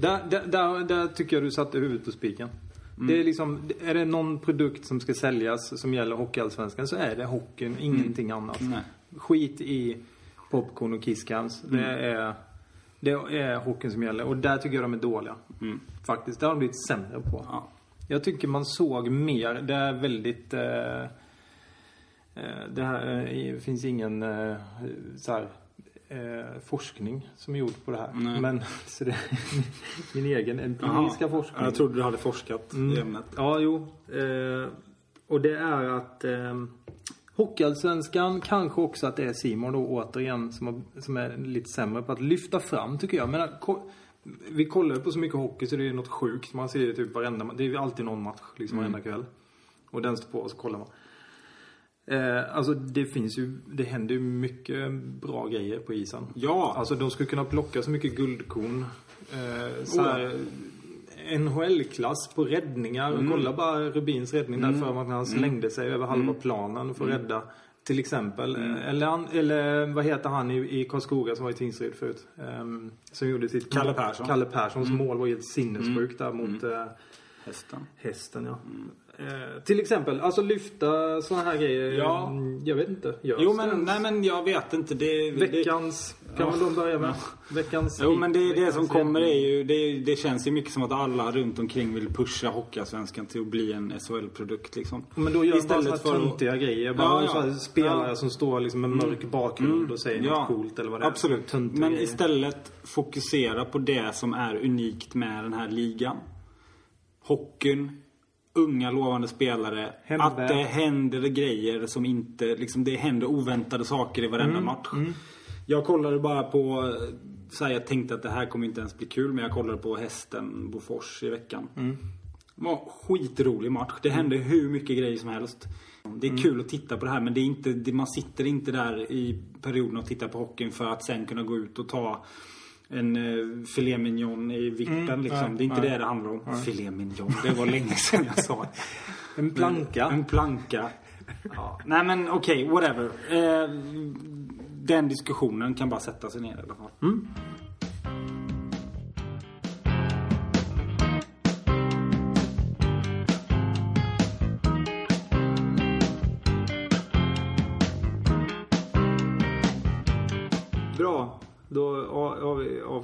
Speaker 1: Där, där, där, där tycker jag du satte huvudet på spiken. Det är liksom, är det någon produkt som ska säljas som gäller Hockeyallsvenskan så är det hockeyn, ingenting annat.
Speaker 3: Nej.
Speaker 1: Skit i popcorn och kisscams. Det, är, det är hockeyn som gäller och där tycker jag de är dåliga. Faktiskt, det har de blivit sämre på.
Speaker 3: Ja.
Speaker 1: Jag tycker man såg mer, det är väldigt... Eh, det här eh, finns ingen eh, så här, eh, forskning som är gjord på det här.
Speaker 3: Nej.
Speaker 1: Men så det, min egen empiriska forskning.
Speaker 3: Jag trodde du hade forskat i ämnet.
Speaker 1: Ja, jo. Eh, och det är att eh, Hockeyallsvenskan, kanske också att det är Simon då återigen som, har, som är lite sämre på att lyfta fram tycker jag. Men, vi kollar ju på så mycket hockey så det är något sjukt. Man ser ju typ varenda Det är alltid någon match liksom varenda kväll. Och den står på och så kollar man. Eh, alltså det finns ju, det händer ju mycket bra grejer på isen.
Speaker 3: Ja.
Speaker 1: Alltså de skulle kunna plocka så mycket guldkorn. Eh, så här, NHL-klass på räddningar. Kolla bara Rubins räddning där för att han slängde sig över halva planen för att rädda. Till exempel. Eh, Eller, eller vad heter han i, i Karlskoga som var i Tingsryd förut? Ehm, som gjorde sitt...
Speaker 3: Kalle Persson.
Speaker 1: Kalle Perssons mål var helt sinnessjukt där mot eh,
Speaker 3: Hästen.
Speaker 1: hästen ja. Eh, till exempel, alltså lyfta sådana här grejer.
Speaker 3: Ja.
Speaker 1: Mm, Jag vet inte. Görs
Speaker 3: Jo
Speaker 1: det
Speaker 3: men, nej men jag vet inte. Det, det,
Speaker 1: Veckans, kan man då börja med? Veckans
Speaker 3: Jo men det, det som kommer är ju, det, det känns ju mycket som att alla runt omkring vill pusha Hockeyallsvenskan till att bli en SHL-produkt liksom.
Speaker 1: Men då gör
Speaker 3: Istället
Speaker 1: bara
Speaker 3: för att-
Speaker 1: töntiga grejer. Bara
Speaker 3: Ja, ja.
Speaker 1: här spelare
Speaker 3: Ja. Mm.
Speaker 1: som står liksom med mörk bakgrund och säger något coolt eller vad det är.
Speaker 3: Absolut. Men
Speaker 1: grejer.
Speaker 3: istället fokusera på det som är unikt med den här ligan. Hockeyn, unga lovande spelare.
Speaker 1: Hemväg.
Speaker 3: Att det händer grejer som inte, liksom det händer oväntade saker i varenda
Speaker 1: Mm,
Speaker 3: match. Jag kollade bara på, så här, jag tänkte att det här kommer inte ens bli kul, men jag kollade på hästen Bofors i veckan.
Speaker 1: Mm.
Speaker 3: Det var en skitrolig match. Det hände hur mycket grejer som helst. Det är
Speaker 1: Mm.
Speaker 3: kul att titta på det här men det är inte, man sitter inte där i perioden och tittar på hockeyn för att sen kunna gå ut och ta en uh, filet mignon i vippen liksom.
Speaker 1: nej,
Speaker 3: det är inte
Speaker 1: nej.
Speaker 3: det det handlar om. Filet mignon, det var länge sedan jag sa.
Speaker 1: En planka.
Speaker 3: En planka. Ja. Nej men okej, whatever. Eh, den diskussionen kan bara sätta sig ner i alla fall.
Speaker 1: Mm.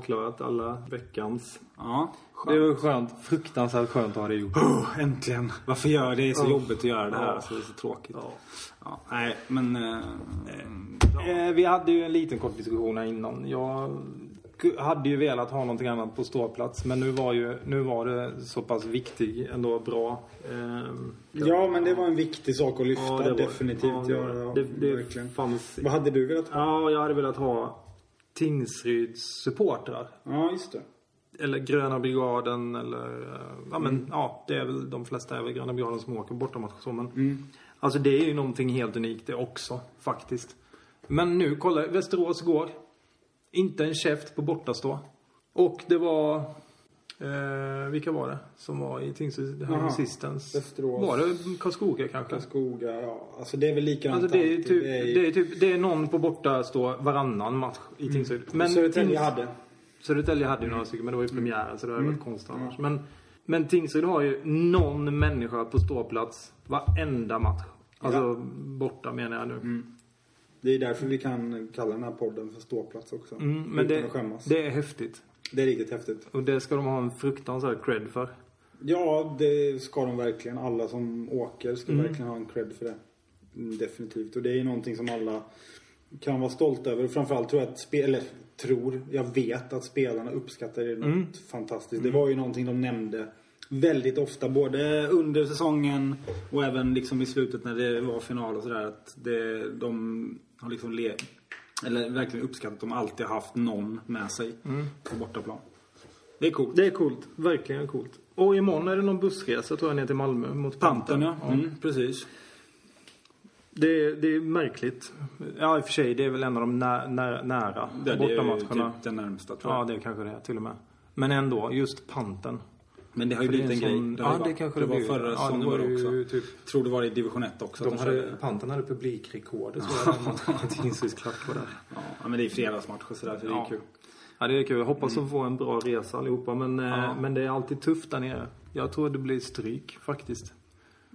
Speaker 1: Avklarat alla veckans.
Speaker 3: Ja,
Speaker 1: Det
Speaker 3: skönt.
Speaker 1: var skönt. Fruktansvärt skönt att ha det gjort.
Speaker 3: Oh, äntligen. Varför gör det? Det är så
Speaker 1: Ja.
Speaker 3: jobbigt att göra det här.
Speaker 1: Ja.
Speaker 3: Alltså, det är så tråkigt.
Speaker 1: Ja.
Speaker 3: Ja, nej, men... Eh,
Speaker 1: Eh, vi hade ju en liten kort diskussion här innan. Jag hade ju velat ha någonting annat på ståplats. Men nu var, ju, nu var det så pass viktig, ändå bra. Ehm,
Speaker 2: Ja, men det var en viktig sak att lyfta.
Speaker 1: ja, det var-
Speaker 2: definitivt
Speaker 1: ja, det.
Speaker 2: Ja,
Speaker 1: det, det
Speaker 2: verkligen.
Speaker 1: fanns...
Speaker 2: Vad hade du velat ha?
Speaker 1: Ja, jag hade velat ha Tingsryds supportrar.
Speaker 2: Ja, just det.
Speaker 1: Eller Gröna Brigaden eller... eh, Ja men ja, det är väl de flesta är väl Gröna Brigaden som åker bortamatch så men... Alltså det är ju någonting helt unikt det också faktiskt. Men nu, kolla, Västerås går. Inte en käft på bortastå. Och det var... Eh, vilka var det som var i Tingsryd
Speaker 2: Jaha,
Speaker 1: Sistens?
Speaker 2: Västerås.
Speaker 1: Var det Karlskoga kanske?
Speaker 2: Karlskoga, ja. Alltså det är väl likadant
Speaker 1: Alltså det är, typ,
Speaker 2: Det är ju-
Speaker 1: det är typ, det är någon på bortastå varannan match i Tingsryd. Men
Speaker 2: Södertälje
Speaker 1: Tings-
Speaker 2: hade.
Speaker 1: Södertälje hade ju några stycken, men det var ju premiären så det hade varit konstigt annars. Men, men Tingsryd har ju någon människa på ståplats varenda match. Alltså borta menar jag nu.
Speaker 2: Det är därför vi kan kalla den här podden för ståplats också.
Speaker 1: Mm, men
Speaker 2: Utan
Speaker 1: det,
Speaker 2: att skämmas.
Speaker 1: det är häftigt.
Speaker 2: Det är riktigt häftigt.
Speaker 1: Och det ska de ha en fruktansvärd cred för.
Speaker 2: Ja, det ska de verkligen. Alla som åker ska
Speaker 1: Mm.
Speaker 2: verkligen ha en cred för det. Mm, Definitivt. Och det är ju någonting som alla kan vara stolta över. Och framförallt tror jag att spel, eller tror, jag vet att spelarna uppskattar det något
Speaker 1: Mm.
Speaker 2: fantastiskt. Det var ju någonting de nämnde väldigt ofta. Både
Speaker 3: under säsongen och även liksom i slutet när det var final och sådär. Att det, de har liksom le, Eller verkligen uppskattat att de alltid har haft någon med sig på bortaplan. Det är coolt.
Speaker 1: Det är coolt. Verkligen coolt. Och imorgon är det någon bussresa tror jag ner till Malmö mot
Speaker 3: Pantern,
Speaker 1: Pantern.
Speaker 3: ja. Mm, precis.
Speaker 1: Det, är, det är märkligt. Ja, i och för sig. Det är väl en av de nä, nä, nära
Speaker 3: Det, det är
Speaker 1: bortamatcherna.
Speaker 3: typ den närmsta tror jag.
Speaker 1: Ja, det kanske det är till och med. Men ändå, just Panten.
Speaker 3: Men det har ju
Speaker 1: det
Speaker 3: blivit en,
Speaker 1: en
Speaker 3: grej. har
Speaker 1: ja, det kanske
Speaker 3: det
Speaker 1: det
Speaker 3: var förra
Speaker 1: Ja, det
Speaker 3: säsongen
Speaker 1: var
Speaker 3: var det också.
Speaker 1: typ-
Speaker 3: Tror det var i division 1 också.
Speaker 1: De hade,
Speaker 3: körde.
Speaker 1: Panten hade publikrekordet så jag Tingsryds klack på det.
Speaker 3: Ja, men det är fredagsmatcher så därför det är
Speaker 1: Ja.
Speaker 3: kul.
Speaker 1: Ja, det är kul. Jag hoppas att få en bra resa allihopa. Men, eh,
Speaker 3: Ja.
Speaker 1: men det är alltid tufft där nere. Jag tror det blir stryk faktiskt.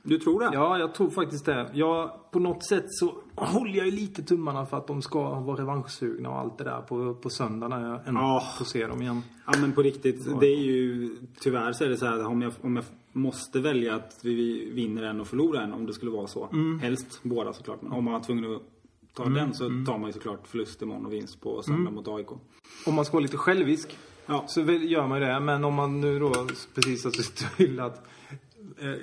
Speaker 3: Du tror det?
Speaker 1: Ja, jag tror faktiskt det. Jag, på något sätt så håller jag ju lite tummarna för att de ska vara revanschsugna och allt det där på, på söndag när jag ändå
Speaker 3: Ja.
Speaker 1: får se dem igen.
Speaker 3: Ja men på riktigt. Det är ju tyvärr så är det så här om jag, om jag måste välja att vi vinner en och förlorar en om det skulle vara så.
Speaker 1: Mm.
Speaker 3: Helst båda såklart. Men om man var tvungen att ta den så
Speaker 1: mm.
Speaker 3: tar man ju såklart förlust imorgon och vinst på söndag mot AIK.
Speaker 1: Om man ska vara lite självisk
Speaker 3: Ja.
Speaker 1: så gör man ju det. Men om man nu då precis har sett till att eh,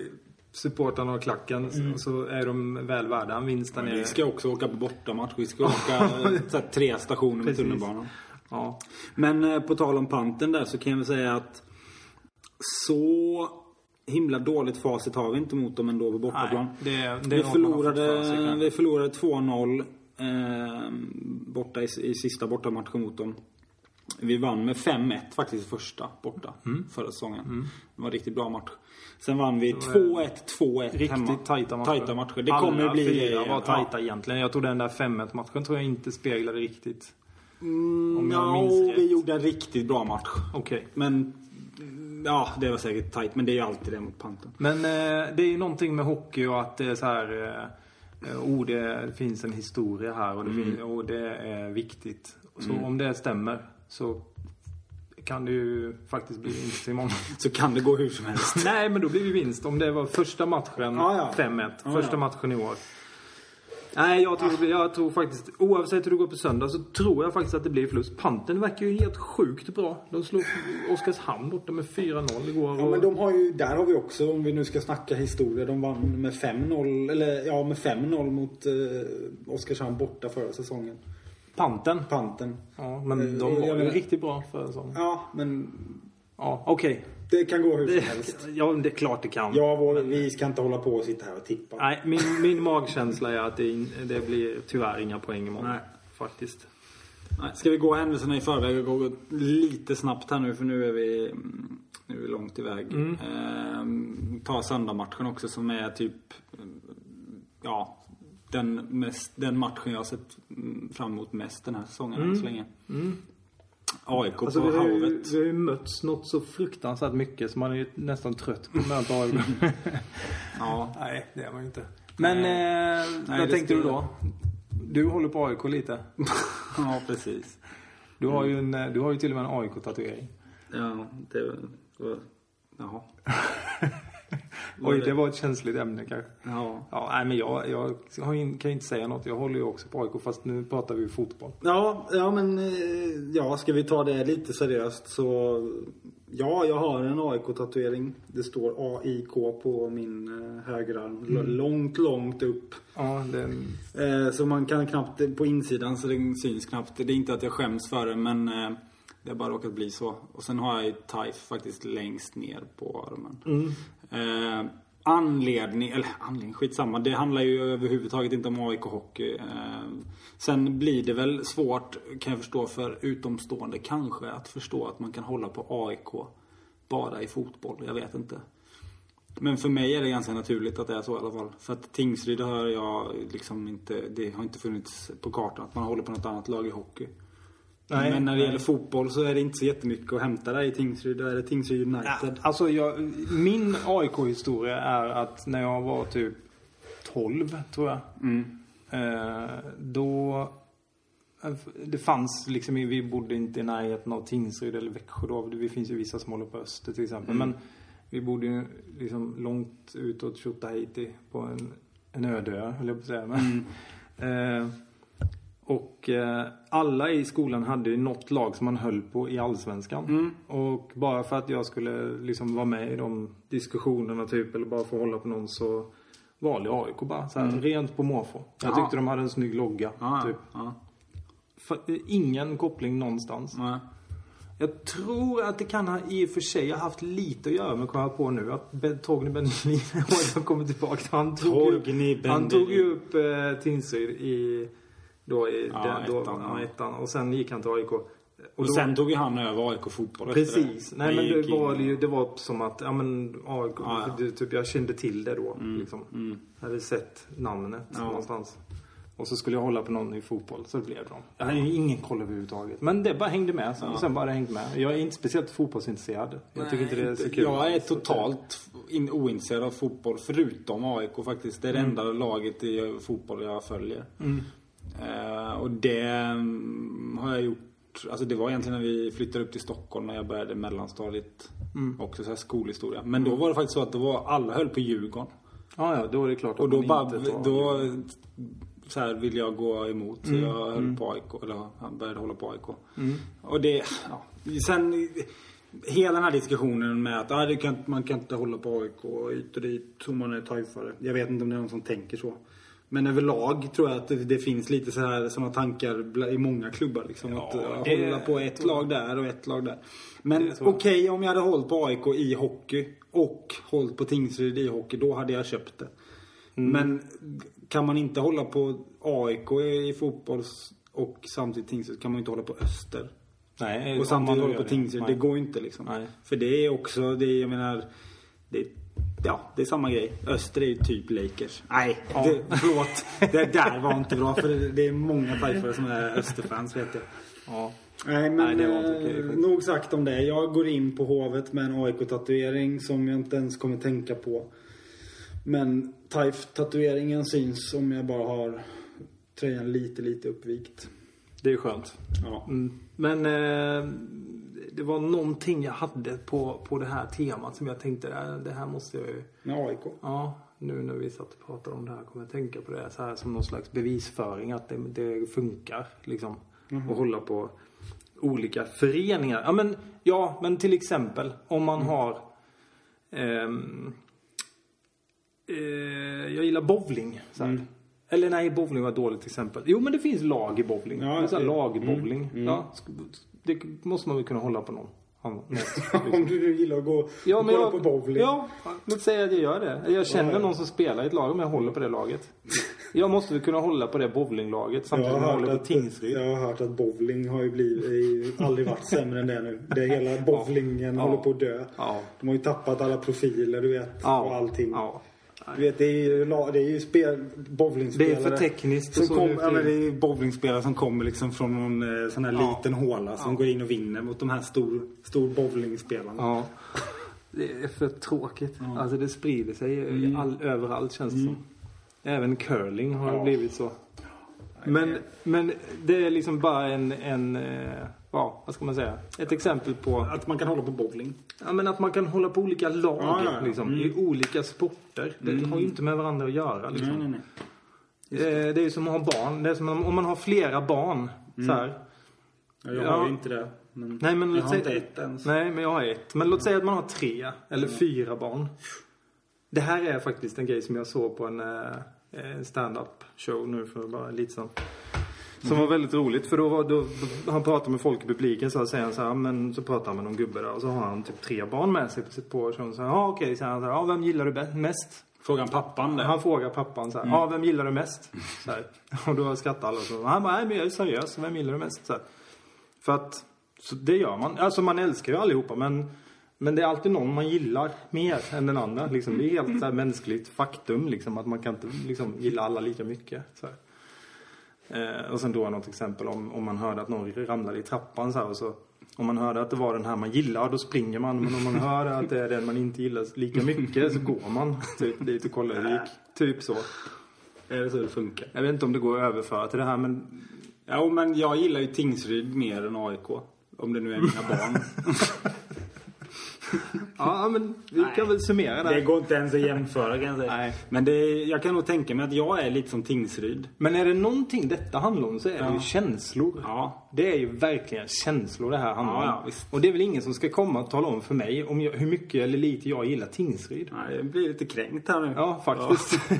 Speaker 1: supportrarna och klacken så- så är de väl värda en vinst där nere.
Speaker 3: vi ska också åka på bortamatch. Vi ska åka så här, tre stationer med tunnelbanan.
Speaker 1: Ja.
Speaker 3: Men eh, på tal om panten där så kan jag säga att så himla dåligt facit har vi inte mot dem ändå på bortaplan.
Speaker 1: Nej, det, det
Speaker 3: vi, förlorade, vi förlorade 2-0 eh, borta i, i sista bortamatchen mot dem. Vi vann med 5-1 faktiskt första borta
Speaker 1: Mm.
Speaker 3: förra säsongen. Det var en riktigt bra match. Sen vann vi 2-1, 2-1
Speaker 1: Riktigt
Speaker 3: hemma.
Speaker 1: tajta matcher.
Speaker 3: Tajta matcher. Det
Speaker 1: Alla
Speaker 3: kommer bli...
Speaker 1: fyra var tajta
Speaker 3: Ja.
Speaker 1: egentligen. Jag tror den där 5-1 matchen tror jag inte speglade riktigt.
Speaker 3: Mm,
Speaker 1: Om jag
Speaker 3: ja,
Speaker 1: minns rätt.
Speaker 3: vi gjorde en riktigt bra match.
Speaker 1: Okej.
Speaker 3: Men... Ja, det var säkert tajt. Men det är ju alltid det mot Panten.
Speaker 1: Men eh, det är ju någonting med hockey och att det är så här... Eh, eh, oh, det finns en historia här och det,
Speaker 3: Mm.
Speaker 1: fin- och det är viktigt. Så om det stämmer så kan det ju faktiskt bli vinst imorgon.
Speaker 3: Så kan det gå hur som helst.
Speaker 1: Nej, men då blir det vinst. Om det var första matchen
Speaker 3: Ja, ja.
Speaker 1: 5-1.
Speaker 3: Ja,
Speaker 1: första
Speaker 3: ja.
Speaker 1: matchen i år. Nej, jag tror, jag tror faktiskt, oavsett hur det går på söndag så tror jag faktiskt att det blir förlust. Panten verkar ju helt sjukt bra. De slog Oskarshamn borta med 4-0 igår.
Speaker 2: Ja
Speaker 1: och-
Speaker 2: men de har ju, där har vi också, om vi nu ska snacka historia, de vann med 5-0, eller ja med 5-0 mot eh, Oskarshamn borta förra säsongen.
Speaker 1: Panten.
Speaker 2: Panten.
Speaker 1: Ja, men de
Speaker 2: Eh,
Speaker 1: var
Speaker 2: jag
Speaker 1: ju riktigt bra för en sån.
Speaker 2: Ja, men
Speaker 1: Ja, okej.
Speaker 2: det kan gå hur
Speaker 1: Det,
Speaker 2: som helst.
Speaker 1: ja, det är klart det kan.
Speaker 2: Ja, vår, vi ska inte hålla på och sitta här och tippa.
Speaker 1: Nej, min, min magkänsla är att det, det blir tyvärr inga poäng imorgon.
Speaker 3: Nej.
Speaker 1: Faktiskt.
Speaker 3: Nej, ska vi gå händelserna i förväg och gå lite snabbt här nu för nu är vi, mm, nu är vi långt iväg.
Speaker 1: Mm.
Speaker 3: Ehm, ta söndagsmatchen också som är typ mm, ja, den, mest, den matchen jag har sett mm, fram emot mest den här säsongen än så länge. AIK
Speaker 1: Mm. Alltså,
Speaker 3: på
Speaker 1: vi, har ju,
Speaker 3: Hovet.
Speaker 1: vi har ju mötts något så fruktansvärt mycket så man är ju nästan trött på att möta AIK.
Speaker 3: Ja.
Speaker 1: Nej, det är man ju inte. Men
Speaker 3: Nej.
Speaker 1: eh,
Speaker 3: Nej,
Speaker 1: vad tänkte du då? Du håller på AIK lite.
Speaker 3: ja, precis.
Speaker 1: Du har ju, en, eh, du har ju till och med en AIK-tatuering.
Speaker 3: Ja, det var... Jaha.
Speaker 1: Oj, det var ett känsligt ämne kanske.
Speaker 3: Ja.
Speaker 1: Ja, nej men jag, jag kan ju inte säga något. Jag håller ju också på AIK fast nu pratar vi ju fotboll.
Speaker 2: Ja, ja men eh, ja, ska vi ta det lite seriöst så ja, jag har en AIK-tatuering. Det står AIK på min eh, högerarm. L- Långt, långt upp.
Speaker 1: Ja, den,
Speaker 3: Eh, så man kan knappt, på insidan så det syns knappt. Det är inte att jag skäms för det men det har bara råkat bli så. Och sen har jag ju TIFE faktiskt längst ner på armen. Eh, anledning, eller anledning, skitsamma. Det handlar ju överhuvudtaget inte om AIK Hockey. Eh, sen blir det väl svårt, kan jag förstå, för utomstående kanske att förstå att man kan hålla på AIK bara i fotboll. Jag vet inte. Men för mig är det ganska naturligt att det är så i alla fall. För att Tingsryd har jag liksom inte, det har inte funnits på kartan att man håller på något annat lag i hockey.
Speaker 1: Nej,
Speaker 3: Men när det
Speaker 1: nej.
Speaker 3: gäller fotboll så är det inte så jättemycket att hämta där i Tingsryd. Då är det Tingsryd United.
Speaker 1: Alltså jag, min AIK-historia är att när jag var typ 12 tror jag. Eh, då det fanns liksom, vi bodde inte i närheten av Tingsryd eller Växjö då. Det finns ju vissa som håller på Öster till exempel. Men vi bodde ju liksom långt utåt Tjotahejti på en, en öde ö, höll jag på att säga. Men, eh, och eh, alla i skolan hade ju något lag som man höll på i Allsvenskan. Och bara för att jag skulle liksom vara med i de diskussionerna typ, eller bara få hålla på någon så valde jag AIK bara. Så här, Rent på måfå. Jag tyckte de hade en snygg logga.
Speaker 3: Ja,
Speaker 1: typ.
Speaker 3: ja.
Speaker 1: fa- ingen koppling någonstans.
Speaker 3: Nej.
Speaker 1: Jag tror att det kan ha i och för sig ha haft lite att göra med, kommer jag på nu, att Torgny Bendelin har kommit tillbaka. Han tog
Speaker 3: Torgny
Speaker 1: ju, han tog ju upp eh, Tingsryd i, då i
Speaker 3: Ja,
Speaker 1: den, då,
Speaker 3: ettan,
Speaker 1: ja,
Speaker 3: ja.
Speaker 1: ettan. Och sen gick han till AIK. Och,
Speaker 3: Och
Speaker 1: då-
Speaker 3: sen tog ju han över AIK fotboll
Speaker 1: Precis.
Speaker 3: det.
Speaker 1: Nej men det var
Speaker 3: in-
Speaker 1: ju, det var som att, ja men AIK,
Speaker 3: Ja, ja.
Speaker 1: Typ, jag kände till det då. liksom.
Speaker 3: mm.
Speaker 1: Jag hade sett namnet
Speaker 3: Ja.
Speaker 1: någonstans. Och så skulle jag hålla på någon i fotboll, så det blev de. Jag hade ju ingen koll överhuvudtaget. Men det bara hängde med. Sen, sen bara hängt med. Jag är inte speciellt fotbollsintresserad. Jag tycker inte det är så kul.
Speaker 3: Jag är totalt in, ointresserad av fotboll förutom AIK faktiskt. Det är det
Speaker 1: Mm.
Speaker 3: enda laget i fotboll jag följer. Eh, och det mm, har jag gjort. Alltså det var egentligen när vi flyttade upp till Stockholm när jag började mellanstadiet.
Speaker 1: Mm.
Speaker 3: Också så här skolhistoria. Men då var det faktiskt så att då var, alla höll på Djurgården.
Speaker 1: Ja, ja, då är det klart att
Speaker 3: Och då bara,
Speaker 1: tar-
Speaker 3: då så här vill jag gå emot. Så
Speaker 1: Mm,
Speaker 3: jag höll på AIK, eller han började hålla på AIK.
Speaker 1: Mm.
Speaker 3: Och det, ja. Sen hela den här diskussionen med att ah, det kan, man kan inte hålla på AIK hit och dit om man är tajfare. Jag vet inte om det är någon som tänker så. Men överlag tror jag att det, det finns lite så här sådana tankar i många klubbar. Liksom,
Speaker 1: Ja,
Speaker 3: att uh,
Speaker 1: det-
Speaker 3: hålla på ett lag där och ett lag där. Men okej, om jag hade hållit på AIK i hockey och hållit på Tingsryd i hockey, då hade jag köpt det.
Speaker 1: Mm.
Speaker 3: Men kan man inte hålla på AIK i fotboll och samtidigt Tingsryd kan man inte hålla på Öster.
Speaker 1: Nej,
Speaker 3: Och samtidigt hålla på Tingsryd. Det går inte liksom.
Speaker 1: Nej.
Speaker 3: För det är också, det är, jag menar, det, ja, det är samma grej. Öster är ju typ Lakers. Nej,
Speaker 1: Ja.
Speaker 3: det, förlåt. Det där var inte bra för det, det är många tajfare som är Österfans vet jag.
Speaker 1: Ja.
Speaker 3: Nej men
Speaker 1: Nej, okej,
Speaker 3: eh, nog sagt om det. Jag går in på Hovet med en AIK-tatuering som jag inte ens kommer tänka på. Men Taif-tatueringen syns om jag bara har tröjan lite, lite uppvikt.
Speaker 1: Det är skönt.
Speaker 3: Ja.
Speaker 1: Mm. Men eh, det var någonting jag hade på, på det här temat som jag tänkte, äh, det här måste jag ju...
Speaker 3: Med AIK.
Speaker 1: Ja, nu när vi satt och pratade om det här kommer jag tänka på det så här som någon slags bevisföring att det, det funkar liksom. Att hålla på olika föreningar. Ja men, ja, men till exempel om man har ehm, eh, jag gillar bowling. Så här. Eller nej, bowling var ett dåligt exempel. Jo, men det finns lag i bowling.
Speaker 3: Ja,
Speaker 1: Ja,
Speaker 3: det-
Speaker 1: lagbowling. Ja, sk- det måste man väl kunna hålla på någon. Han- något.
Speaker 3: Om du gillar att gå
Speaker 1: Ja, men jag,
Speaker 3: på bowling.
Speaker 1: Ja, låt säga att jag gör det. Jag känner
Speaker 3: Ja,
Speaker 1: någon som spelar i ett lag om jag håller på det laget. Jag måste väl kunna hålla på det bowlinglaget
Speaker 3: Jag
Speaker 1: samtidigt som
Speaker 3: har,
Speaker 1: jag
Speaker 3: hört
Speaker 1: håller på
Speaker 3: att,
Speaker 1: Tingsryd.
Speaker 3: jag har hört att bowling har ju blivit, aldrig varit sämre än det nu. Det hela bowlingen
Speaker 1: Ja.
Speaker 3: håller på att dö.
Speaker 1: Ja.
Speaker 3: De har ju tappat alla profiler, du vet. Och allting.
Speaker 1: Ja.
Speaker 3: Du vet, det är ju, la- det är ju spel, bowlingspelare.
Speaker 1: Det är för tekniskt
Speaker 3: Som
Speaker 1: så
Speaker 3: kom, ja, men det är ju bowlingspelare som kommer liksom från någon eh, sån här
Speaker 1: Ja.
Speaker 3: liten håla som
Speaker 1: Ja.
Speaker 3: går in och vinner mot de här stor, stor bowlingspelarna.
Speaker 1: Ja. Det är för tråkigt. Alltså det sprider sig i all, överallt känns det som. Även curling har
Speaker 3: Mm. Ja.
Speaker 1: blivit så. Men, men det är liksom bara en, en eh, ja, vad ska man säga? Ett exempel på
Speaker 3: Att man kan hålla på bowling.
Speaker 1: Ja, men att man kan hålla på olika lag
Speaker 3: Ja, ja, ja.
Speaker 1: Liksom,
Speaker 3: Mm.
Speaker 1: i olika sporter. Det har ju inte med varandra att göra. Liksom.
Speaker 3: Nej, nej, nej.
Speaker 1: Eh, Det är ju som att ha barn. Det är som om man har flera barn. Så här.
Speaker 3: Ja, jag
Speaker 1: Ja.
Speaker 3: har ju inte det. Men
Speaker 1: Nej, men
Speaker 3: jag har
Speaker 1: säga-
Speaker 3: inte ett ens.
Speaker 1: Nej, men jag har ett. Men låt säga att man har tre eller fyra barn. Det här är faktiskt en grej som jag såg på en eh, eh, stand-up show nu för bara lite sedan. Som var väldigt roligt för då, var, då han pratade med folk i publiken så säger han så här, men så pratar han med någon gubbe där och så har han typ tre barn med sig på, på showen. Så här, ja okej, säger han så här, ja vem gillar du mest?
Speaker 3: Frågan pappan där.
Speaker 1: Han frågar pappan så här, ja vem gillar du mest? Så här. Och då skrattar alla och så. Han bara, nej men jag är seriös, vem gillar du mest? Så här. För att, så det gör man. Alltså man älskar ju allihopa men men det är alltid någon man gillar mer än den andra. Liksom, det är helt så mänskligt faktum liksom, att man kan inte liksom, gilla alla lika mycket. Så här. Eh, och sen då något exempel om, om man hörde att någon ramlade i trappan så här, och så om man hörde att det var den här man gillar, då springer man. Men om man hör att det är den man inte gillar lika mycket så går man typ dit och kollar hur det gick. Typ så.
Speaker 3: Är det så det funkar?
Speaker 1: Jag vet inte om det går att överföra till det här men
Speaker 3: Ja, men jag gillar ju Tingsryd mer än AIK. Om det nu är mina barn.
Speaker 1: Ja men vi kan väl summera
Speaker 3: det
Speaker 1: där.
Speaker 3: går inte ens att jämföra kan jag säga.
Speaker 1: Nej.
Speaker 3: Men det, jag kan nog tänka mig att jag är lite som Tingsryd.
Speaker 1: Men är det någonting detta handlar om så är det
Speaker 3: Ja.
Speaker 1: ju känslor.
Speaker 3: Ja.
Speaker 1: Det är ju verkligen känslor det här handlar
Speaker 3: Ja,
Speaker 1: om.
Speaker 3: ja, visst.
Speaker 1: och det är väl ingen som ska komma och tala om för mig om jag, hur mycket eller lite jag gillar Tingsryd.
Speaker 3: Nej, jag blir lite kränkt här nu.
Speaker 1: Ja, faktiskt.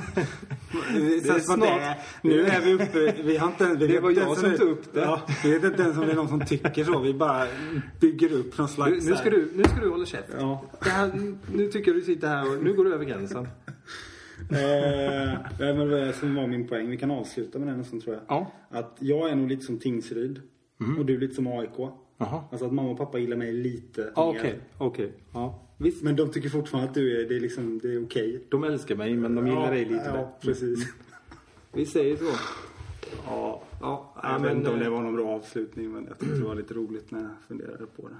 Speaker 3: Det är
Speaker 1: snart-
Speaker 3: det. Nu är vi uppe, vi har inte vi
Speaker 1: Det var jag som
Speaker 3: om
Speaker 1: tog upp det.
Speaker 3: Ja, vi vet inte ens om det är någon som tycker så. Vi bara bygger upp någon
Speaker 1: Nu,
Speaker 3: slags...
Speaker 1: nu, ska du, nu ska du hålla käft.
Speaker 3: Ja.
Speaker 1: Här, nu tycker jag du sitter här och nu går du över gränsen.
Speaker 3: Eh, men det som var min poäng. Vi kan avsluta med den nästan tror jag.
Speaker 1: Ja.
Speaker 3: Att jag är nog lite som Tingsryd. Och du är lite som AIK.
Speaker 1: Jaha.
Speaker 3: Alltså att mamma och pappa gillar mig lite
Speaker 1: Ja,
Speaker 3: mer.
Speaker 1: Okej, okej. Ja. Visst.
Speaker 3: Men de tycker fortfarande att du är, det är liksom, det är okej.
Speaker 1: De älskar mig men de gillar
Speaker 3: ja,
Speaker 1: dig lite
Speaker 3: Ja,
Speaker 1: mer.
Speaker 3: precis.
Speaker 1: Vi säger så.
Speaker 3: Ja,
Speaker 1: Ja,
Speaker 3: jag vet inte om det
Speaker 1: eh,
Speaker 3: var någon bra avslutning men jag tyckte det var lite roligt när jag funderade på det.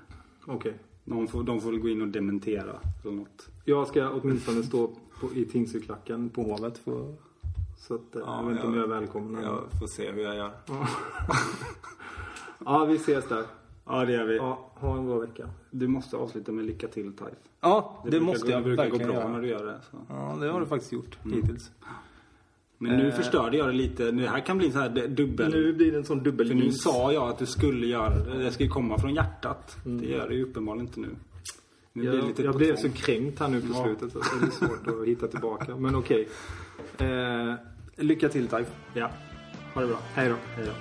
Speaker 1: Okej.
Speaker 3: De får, de får väl gå in och dementera eller något.
Speaker 1: Jag ska åtminstone stå på, i Tingsryklacken på Hovet. För, så att, eh, jag vet inte om jag är välkommen.
Speaker 4: Jag får se hur jag gör.
Speaker 1: Ja, vi ses där.
Speaker 3: Ja, det gör vi.
Speaker 1: Ja, ha en bra vecka.
Speaker 3: Du måste avsluta med lycka till Taif.
Speaker 1: Ja, det,
Speaker 3: brukar
Speaker 1: måste
Speaker 3: gå,
Speaker 1: jag
Speaker 3: Det brukar gå bra
Speaker 1: göra.
Speaker 3: när du gör det. Så.
Speaker 1: Ja, det har du faktiskt gjort hittills.
Speaker 3: Men nu
Speaker 1: Eh.
Speaker 3: förstörde jag det lite. Det här kan bli en sån här dubbel...
Speaker 1: Nu blir det en sån dubbel
Speaker 3: För nu sa jag att du skulle göra det. Det ska ju komma från hjärtat. Det gör det ju uppenbarligen inte nu. Nu blir
Speaker 1: Jag,
Speaker 3: lite
Speaker 1: jag blev så kränkt här nu på
Speaker 3: Ja.
Speaker 1: slutet så det är svårt att hitta tillbaka. Men okej. Eh, lycka till Taif.
Speaker 3: Ja. Ha det bra.
Speaker 1: Hej då.
Speaker 3: Hej då.